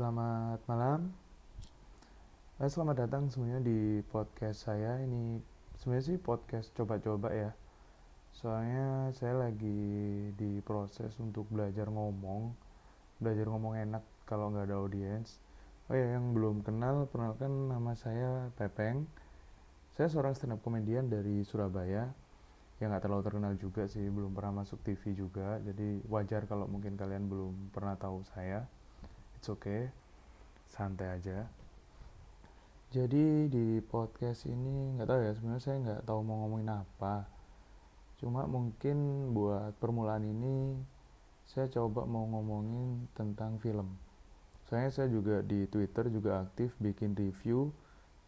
Selamat malam. Eh, selamat datang semuanya di podcast saya. Ini sebenarnya sih podcast coba-coba ya. Soalnya saya lagi di proses untuk belajar ngomong, belajar ngomong enak kalau nggak ada audiens. Oh ya, yang belum kenal, perkenalkan nama saya Pepeng. Saya seorang stand up komedian dari Surabaya. Ya nggak terlalu terkenal juga sih, belum pernah masuk TV juga. Jadi wajar kalau mungkin kalian belum pernah tahu saya it's okay. Santai aja. Jadi di podcast ini nggak tahu ya sebenarnya saya nggak tahu mau ngomongin apa. Cuma mungkin buat permulaan ini saya coba mau ngomongin tentang film. Soalnya saya juga di Twitter juga aktif bikin review.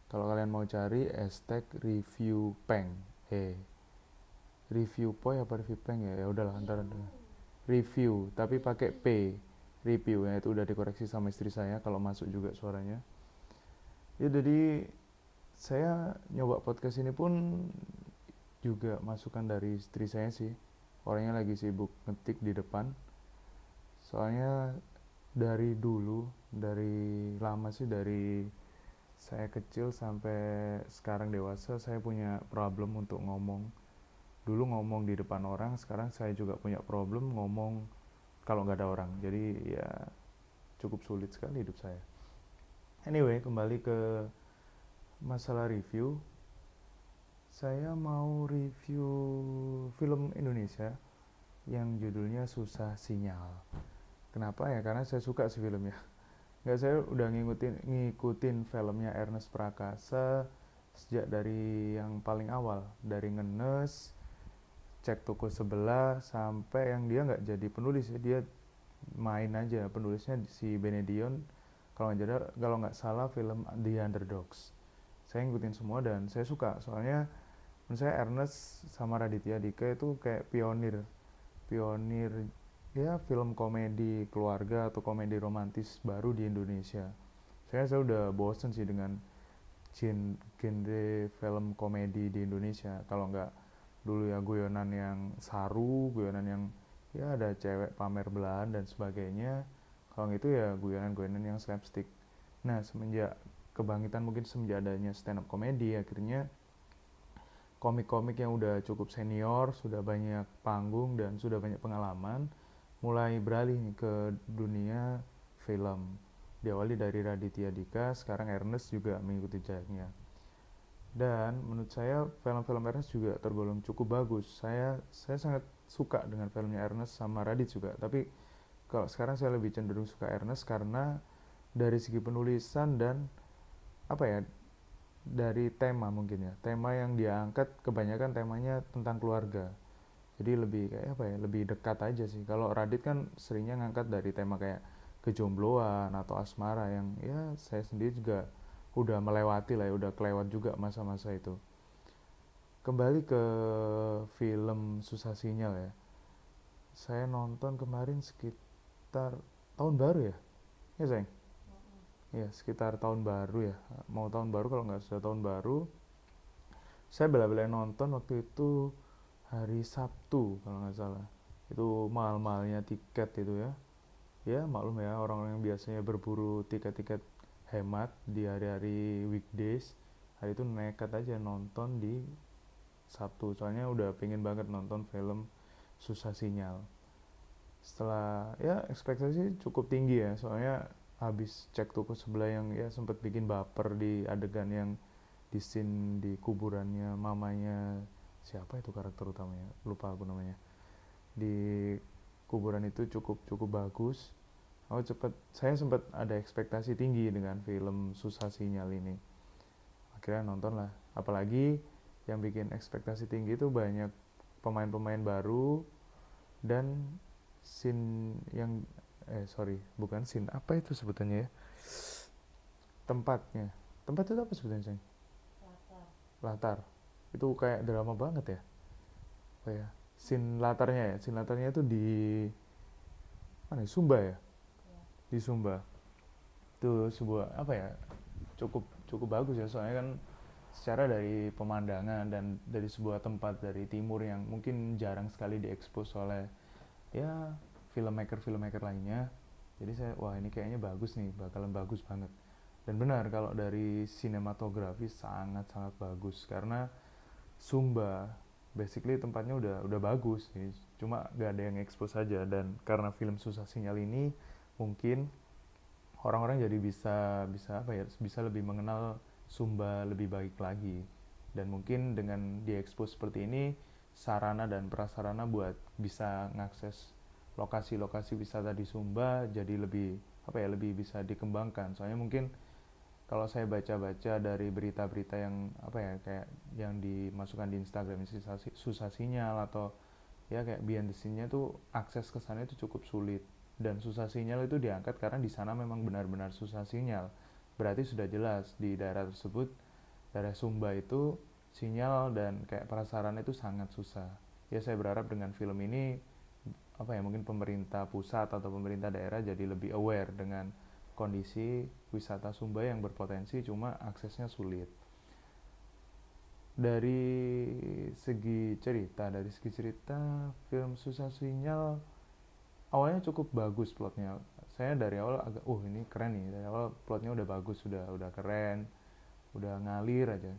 Kalau kalian mau cari hashtag review peng. Eh review poy apa review peng ya? Ya udahlah antara review tapi pakai p review ya itu udah dikoreksi sama istri saya kalau masuk juga suaranya. Ya jadi saya nyoba podcast ini pun juga masukan dari istri saya sih. Orangnya lagi sibuk ngetik di depan. Soalnya dari dulu dari lama sih dari saya kecil sampai sekarang dewasa saya punya problem untuk ngomong. Dulu ngomong di depan orang sekarang saya juga punya problem ngomong kalau nggak ada orang. Jadi ya cukup sulit sekali hidup saya. Anyway kembali ke masalah review. Saya mau review film Indonesia yang judulnya Susah Sinyal. Kenapa ya? Karena saya suka sih filmnya nggak saya udah ngikutin ngikutin filmnya Ernest Prakasa sejak dari yang paling awal. Dari ngenes cek toko sebelah sampai yang dia nggak jadi penulis ya dia main aja. Penulisnya si Benedion kalau nggak jadi kalau nggak salah film The Underdogs. Saya ngikutin semua dan saya suka. Soalnya menurut saya Ernest sama Raditya Dika itu kayak pionir. Pionir ya film komedi keluarga atau komedi romantis baru di Indonesia. Saya saya udah bosen sih dengan genre film komedi di Indonesia. Kalau nggak dulu ya guyonan yang saru guyonan yang ya ada cewek pamer belahan dan sebagainya. Kalau gitu ya guyonan-guyonan yang slapstick. Nah semenjak kebangkitan mungkin semenjak adanya stand up comedy akhirnya komik-komik yang udah cukup senior sudah banyak panggung dan sudah banyak pengalaman mulai beralih ke dunia film. Diawali dari Raditya Dika sekarang Ernest juga mengikuti jalannya dan menurut saya film-film Ernest juga tergolong cukup bagus. Saya saya sangat suka dengan filmnya Ernest sama Radit juga. Tapi kalau sekarang saya lebih cenderung suka Ernest karena dari segi penulisan dan apa ya dari tema mungkin ya. Tema yang dia angkat kebanyakan temanya tentang keluarga. Jadi lebih kayak apa ya lebih dekat aja sih. Kalau Radit kan seringnya ngangkat dari tema kayak kejombloan atau asmara yang ya saya sendiri juga udah melewati lah ya udah kelewat juga masa-masa itu. Kembali ke film susah sinyal ya. Saya nonton kemarin sekitar tahun baru ya? Ya sayang ya sekitar tahun baru ya. Mau tahun baru kalau nggak sudah tahun baru. Saya bela-bela nonton waktu itu hari Sabtu kalau nggak salah. Itu mahal-mahalnya tiket itu ya. Ya maklum ya orang-orang yang biasanya berburu tiket-tiket hemat di hari-hari weekdays hari itu nekat aja nonton di Sabtu. Soalnya udah pengen banget nonton film susah sinyal. Setelah ya ekspektasi cukup tinggi ya. Soalnya habis cek toko sebelah yang ya sempat bikin baper di adegan yang di scene di kuburannya mamanya siapa itu karakter utamanya? Lupa aku namanya. Di kuburan itu cukup cukup bagus oh cepet. Saya sempat ada ekspektasi tinggi dengan film susah sinyal ini. Akhirnya nonton lah. Apalagi yang bikin ekspektasi tinggi itu banyak pemain-pemain baru dan scene yang eh sorry bukan scene. Apa itu sebutannya ya? Tempatnya. Tempat itu apa sebutannya sayang? latar. Latar. Itu kayak drama banget ya? Apa ya? Scene latarnya ya? Scene latarnya itu di mana ya? Sumba ya di Sumba. Itu sebuah apa ya cukup cukup bagus ya. Soalnya kan secara dari pemandangan dan dari sebuah tempat dari timur yang mungkin jarang sekali diekspos oleh ya filmmaker filmmaker lainnya. Jadi saya wah ini kayaknya bagus nih bakalan bagus banget. Dan benar kalau dari sinematografi sangat sangat bagus. Karena Sumba basically tempatnya udah udah bagus cuma gak ada yang expose saja dan karena film susah sinyal ini mungkin orang-orang jadi bisa bisa apa ya bisa lebih mengenal Sumba lebih baik lagi. Dan mungkin dengan diekspos seperti ini sarana dan prasarana buat bisa ngakses lokasi-lokasi wisata di Sumba jadi lebih apa ya lebih bisa dikembangkan. Soalnya mungkin kalau saya baca-baca dari berita-berita yang apa ya kayak yang dimasukkan di Instagram susah, susah sinyal atau ya kayak behind tuh akses ke sana itu cukup sulit dan susah sinyal itu diangkat karena di sana memang benar-benar susah sinyal berarti sudah jelas di daerah tersebut daerah Sumba itu sinyal dan kayak prasarana itu sangat susah ya saya berharap dengan film ini apa ya mungkin pemerintah pusat atau pemerintah daerah jadi lebih aware dengan kondisi wisata Sumba yang berpotensi cuma aksesnya sulit. Dari segi cerita, dari segi cerita film Susah Sinyal awalnya cukup bagus plotnya. Saya dari awal agak, uh ini keren nih. Dari awal plotnya udah bagus, sudah udah keren, udah ngalir aja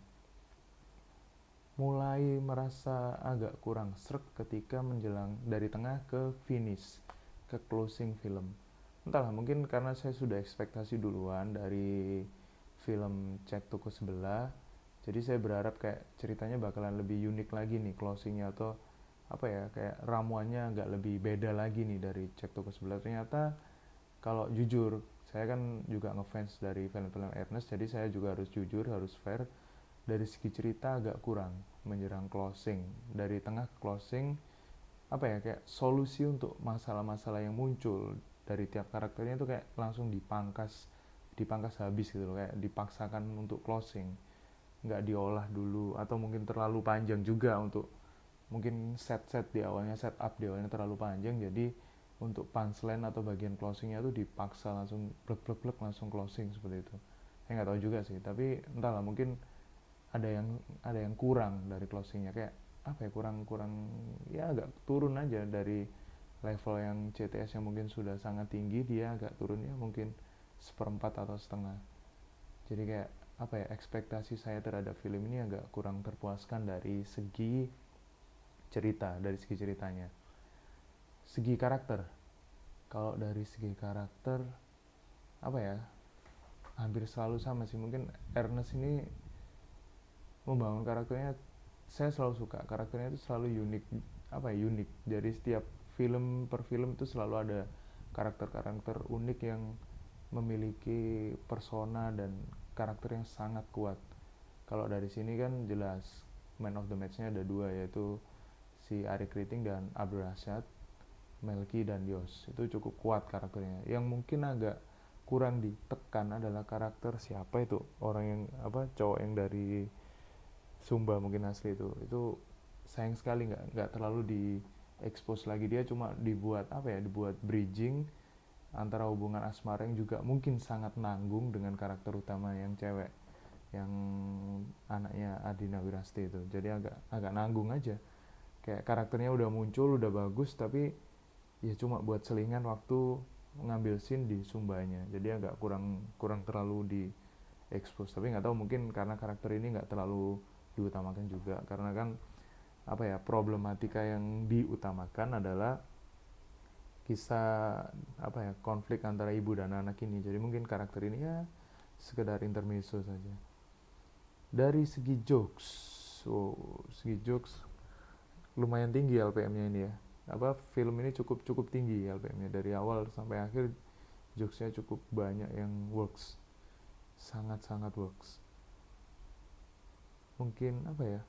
mulai merasa agak kurang serk ketika menjelang dari tengah ke finish ke closing film entahlah mungkin karena saya sudah ekspektasi duluan dari film cek toko sebelah jadi saya berharap kayak ceritanya bakalan lebih unik lagi nih closingnya atau apa ya kayak ramuannya agak lebih beda lagi nih dari cek toko sebelah. Ternyata kalau jujur saya kan juga ngefans dari film-film Ernest jadi saya juga harus jujur harus fair. Dari segi cerita agak kurang menjerang closing. Dari tengah closing apa ya kayak solusi untuk masalah-masalah yang muncul dari tiap karakternya itu kayak langsung dipangkas dipangkas habis gitu loh. Kayak dipaksakan untuk closing. Nggak diolah dulu atau mungkin terlalu panjang juga untuk mungkin set-set di awalnya set up di awalnya terlalu panjang jadi untuk punchline atau bagian closingnya tuh dipaksa langsung blek blek blek langsung closing seperti itu. Saya nggak tahu juga sih tapi entahlah mungkin ada yang ada yang kurang dari closingnya. Kayak apa ya kurang kurang ya agak turun aja dari level yang CTS yang mungkin sudah sangat tinggi dia agak turun ya mungkin seperempat atau setengah. Jadi kayak apa ya ekspektasi saya terhadap film ini agak kurang terpuaskan dari segi cerita dari segi ceritanya. Segi karakter. Kalau dari segi karakter apa ya? Hampir selalu sama sih. Mungkin Ernest ini membangun karakternya saya selalu suka. Karakternya itu selalu unik apa ya unik. Dari setiap film per film itu selalu ada karakter-karakter unik yang memiliki persona dan karakter yang sangat kuat. Kalau dari sini kan jelas man of the match-nya ada dua yaitu si Ari Kriting dan Abdul Rashad Melki dan Yos. Itu cukup kuat karakternya. Yang mungkin agak kurang ditekan adalah karakter siapa itu? Orang yang apa cowok yang dari Sumba mungkin asli itu. Itu sayang sekali nggak nggak terlalu di expose lagi. Dia cuma dibuat apa ya dibuat bridging antara hubungan asmara yang juga mungkin sangat nanggung dengan karakter utama yang cewek yang anaknya Adina Wirasti itu. Jadi agak agak nanggung aja kayak karakternya udah muncul udah bagus tapi ya cuma buat selingan waktu ngambil scene di Sumbanya. Jadi agak kurang kurang terlalu di expose. Tapi nggak tahu mungkin karena karakter ini nggak terlalu diutamakan juga. Karena kan apa ya problematika yang diutamakan adalah kisah apa ya konflik antara ibu dan anak ini. Jadi mungkin karakter ini ya sekedar intermezzo saja. Dari segi jokes oh segi jokes lumayan tinggi LPM-nya ini ya. Apa film ini cukup cukup tinggi LPM-nya dari awal sampai akhir jokesnya cukup banyak yang works. Sangat sangat works. Mungkin apa ya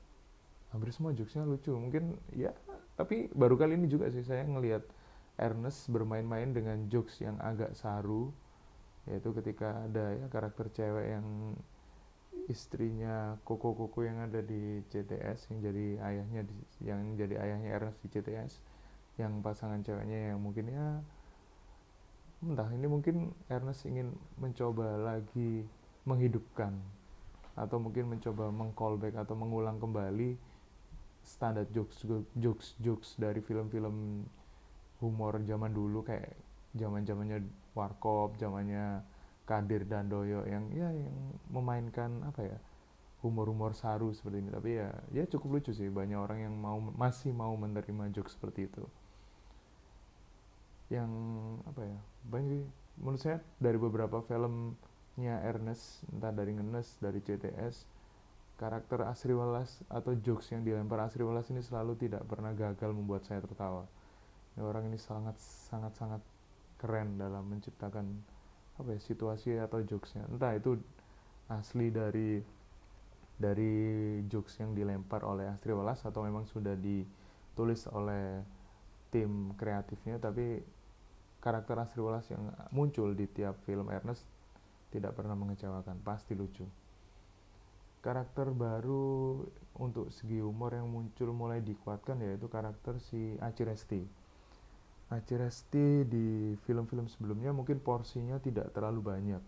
hampir semua jokesnya lucu. Mungkin ya tapi baru kali ini juga sih saya ngelihat Ernest bermain-main dengan jokes yang agak saru yaitu ketika ada ya karakter cewek yang istrinya koko-koko yang ada di CTS yang jadi ayahnya di, yang jadi ayahnya Ernest di CTS yang pasangan ceweknya yang mungkin ya entah ini mungkin Ernest ingin mencoba lagi menghidupkan atau mungkin mencoba mengcallback atau mengulang kembali standar jokes jokes jokes dari film-film humor zaman dulu kayak zaman zamannya Warkop zamannya Kadir dan Doyo yang ya yang memainkan apa ya humor-humor saru seperti ini. Tapi ya ya cukup lucu sih. Banyak orang yang mau masih mau menerima joke seperti itu. Yang apa ya banyak menurut saya dari beberapa filmnya Ernest entah dari Ngenes dari CTS karakter Asri Walas atau jokes yang dilempar Asri Walas ini selalu tidak pernah gagal membuat saya tertawa. Ya, orang ini sangat sangat sangat keren dalam menciptakan apa ya situasi atau jokesnya. Entah itu asli dari dari jokes yang dilempar oleh Astri Walas atau memang sudah ditulis oleh tim kreatifnya tapi karakter Astri Walas yang muncul di tiap film Ernest tidak pernah mengecewakan. Pasti lucu. Karakter baru untuk segi humor yang muncul mulai dikuatkan yaitu karakter si Aci Resti. Aci Resti di film-film sebelumnya mungkin porsinya tidak terlalu banyak.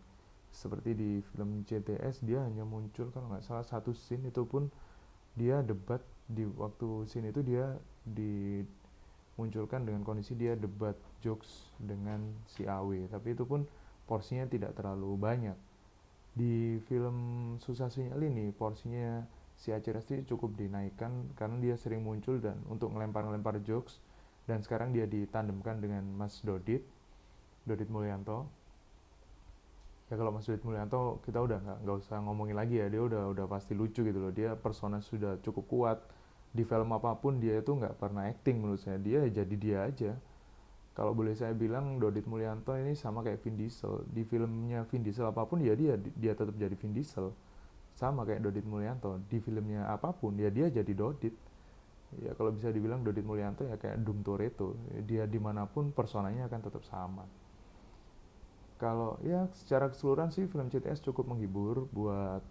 Seperti di film CTS dia hanya muncul kalau nggak salah satu scene itu pun dia debat di waktu scene itu dia dimunculkan dengan kondisi dia debat jokes dengan si Awe tapi itu pun porsinya tidak terlalu banyak di film Susah Sinyal ini porsinya si Aceh Resti cukup dinaikkan karena dia sering muncul dan untuk ngelempar-ngelempar jokes dan sekarang dia ditandemkan dengan Mas Dodit Dodit Mulyanto. Ya kalau Mas Dodit Mulyanto kita udah nggak nggak usah ngomongin lagi ya. Dia udah udah pasti lucu gitu loh. Dia persona sudah cukup kuat. Di film apa pun dia itu nggak pernah acting menurut saya. Dia jadi dia aja. Kalau boleh saya bilang Dodit Mulyanto ini sama kayak Vin Diesel. Di filmnya Vin Diesel apa pun ya dia dia tetap jadi Vin Diesel. Sama kayak Dodit Mulyanto. Di filmnya apa pun ya dia jadi Dodit ya kalau bisa dibilang Dodit Mulyanto ya kayak Doom Toretto dia di mana pun personanya akan tetap sama. Kalau ya secara keseluruhan sih film CTS cukup menghibur buat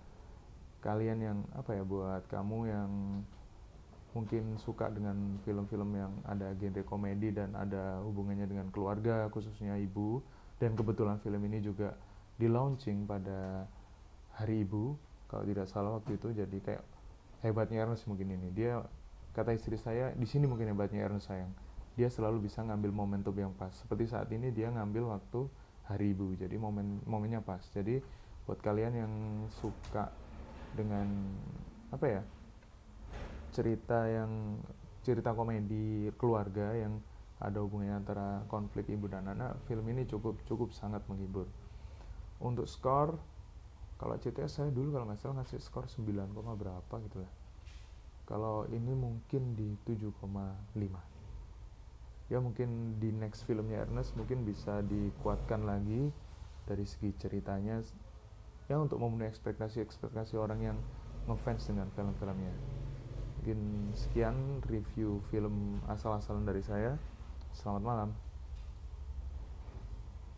kalian yang apa ya buat kamu yang mungkin suka dengan film-film yang ada genre komedi dan ada hubungannya dengan keluarga khususnya ibu. Dan kebetulan film ini juga di launching pada hari ibu. Kalau tidak salah waktu itu jadi kayak hebatnya Ernest mungkin ini. Dia kata istri saya di sini mungkin hebatnya Ernest sayang. Dia selalu bisa ngambil momentum yang pas. Seperti saat ini dia ngambil waktu hari ibu jadi momen momennya pas. Jadi buat kalian yang suka dengan apa ya cerita yang cerita komedi keluarga yang ada hubungannya antara konflik ibu dan anak film ini cukup cukup sangat menghibur. Untuk skor kalau CTS saya dulu kalau nggak salah ngasih skor 9, berapa gitu lah kalau ini mungkin di 7,5 ya mungkin di next filmnya Ernest mungkin bisa dikuatkan lagi dari segi ceritanya ya untuk memenuhi ekspektasi-ekspektasi orang yang ngefans dengan film-filmnya. Mungkin sekian review film asal-asalan dari saya. Selamat malam